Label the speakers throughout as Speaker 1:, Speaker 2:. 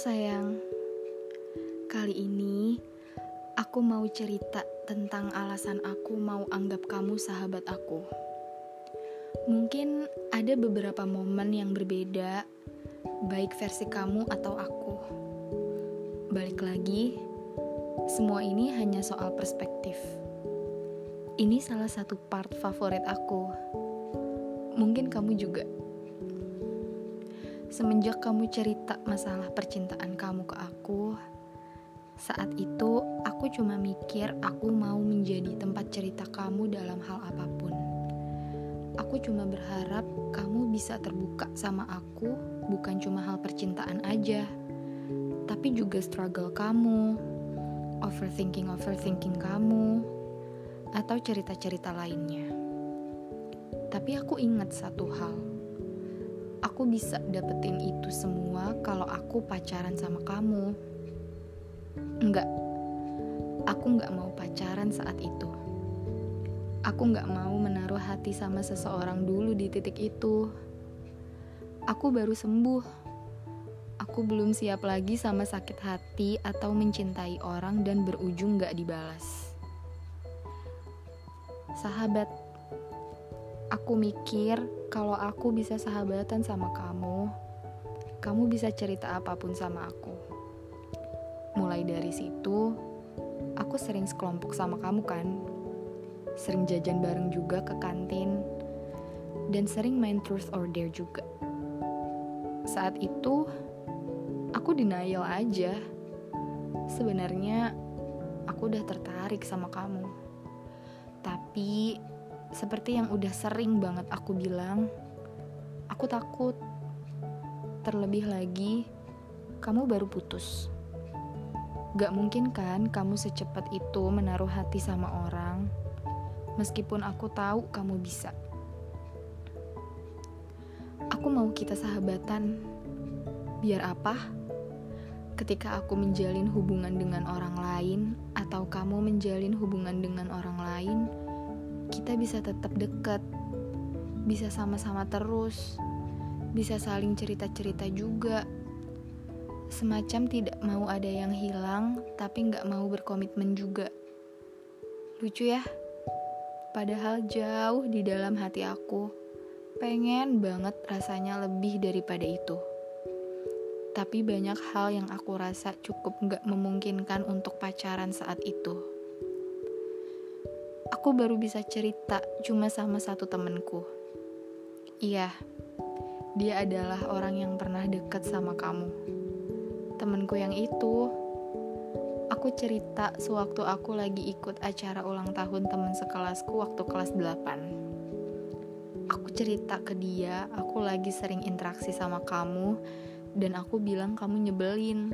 Speaker 1: sayang, kali ini aku mau cerita tentang alasan aku mau anggap kamu sahabat aku. Mungkin ada beberapa momen yang berbeda, baik versi kamu atau aku. Balik lagi, semua ini hanya soal perspektif. Ini salah satu part favorit aku. Mungkin kamu juga. Semenjak kamu cerita masalah percintaan kamu ke aku, saat itu aku cuma mikir aku mau menjadi tempat cerita kamu dalam hal apa pun. Aku cuma berharap kamu bisa terbuka sama aku, bukan cuma hal percintaan aja, tapi juga struggle kamu, overthinking-overthinking kamu, atau cerita-cerita lainnya. Tapi aku ingat satu hal aku bisa dapetin itu semua kalau aku pacaran sama kamu. Enggak, aku enggak mau pacaran saat itu. Aku enggak mau menaruh hati sama seseorang dulu di titik itu. Aku baru sembuh. Aku belum siap lagi sama sakit hati atau mencintai orang dan berujung gak dibalas. Sahabat, aku mikir kalau aku bisa sahabatan sama kamu, kamu bisa cerita apa pun sama aku. Mulai dari situ, aku sering sekelompok sama kamu kan. Sering jajan bareng juga ke kantin, dan sering main truth or dare juga. Saat itu, aku denial aja. Sebenarnya, aku udah tertarik sama kamu. Tapi, seperti yang udah sering banget aku bilang, aku takut. Terlebih lagi, kamu baru putus. Gak mungkin kan kamu secepat itu menaruh hati sama orang, meskipun aku tahu kamu bisa. Aku mau kita sahabatan. Biar apa? Ketika aku menjalin hubungan dengan orang lain, atau kamu menjalin hubungan dengan orang lain, kita bisa tetap dekat, bisa sama-sama terus, bisa saling cerita-cerita juga. Semacam tidak mau ada yang hilang, tapi nggak mau berkomitmen juga. Lucu ya? Padahal jauh di dalam hati aku, pengen banget rasanya lebih daripada itu. Tapi banyak hal yang aku rasa cukup nggak memungkinkan untuk pacaran saat itu aku baru bisa cerita cuma sama satu temenku. Iya, dia adalah orang yang pernah dekat sama kamu. Temenku yang itu, aku cerita sewaktu aku lagi ikut acara ulang tahun teman sekelasku waktu kelas 8. Aku cerita ke dia, aku lagi sering interaksi sama kamu, dan aku bilang kamu nyebelin.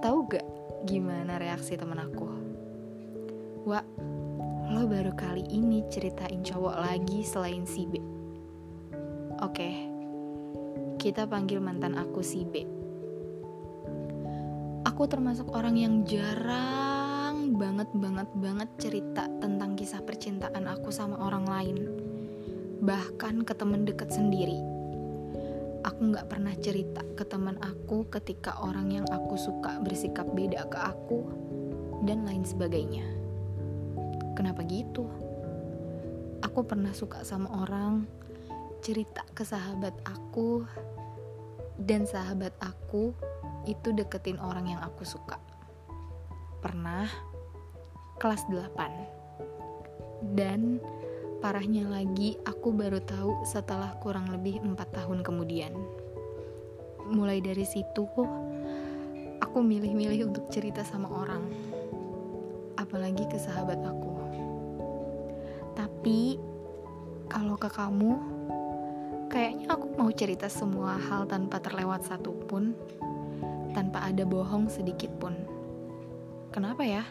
Speaker 1: Tahu gak gimana reaksi temen aku? Wah, lo baru kali ini ceritain cowok lagi selain si B. Oke, kita panggil mantan aku si B. Aku termasuk orang yang jarang banget banget banget cerita tentang kisah percintaan aku sama orang lain. Bahkan ke temen deket sendiri. Aku gak pernah cerita ke teman aku ketika orang yang aku suka bersikap beda ke aku dan lain sebagainya. Kenapa gitu? Aku pernah suka sama orang, cerita ke sahabat aku, dan sahabat aku itu deketin orang yang aku suka. Pernah kelas 8. Dan parahnya lagi aku baru tahu setelah kurang lebih 4 tahun kemudian. Mulai dari situ aku milih-milih untuk cerita sama orang. Apalagi ke sahabat aku. Tapi kalau ke kamu, kayaknya aku mau cerita semua hal tanpa terlewat satupun, tanpa ada bohong sedikit pun. Kenapa ya?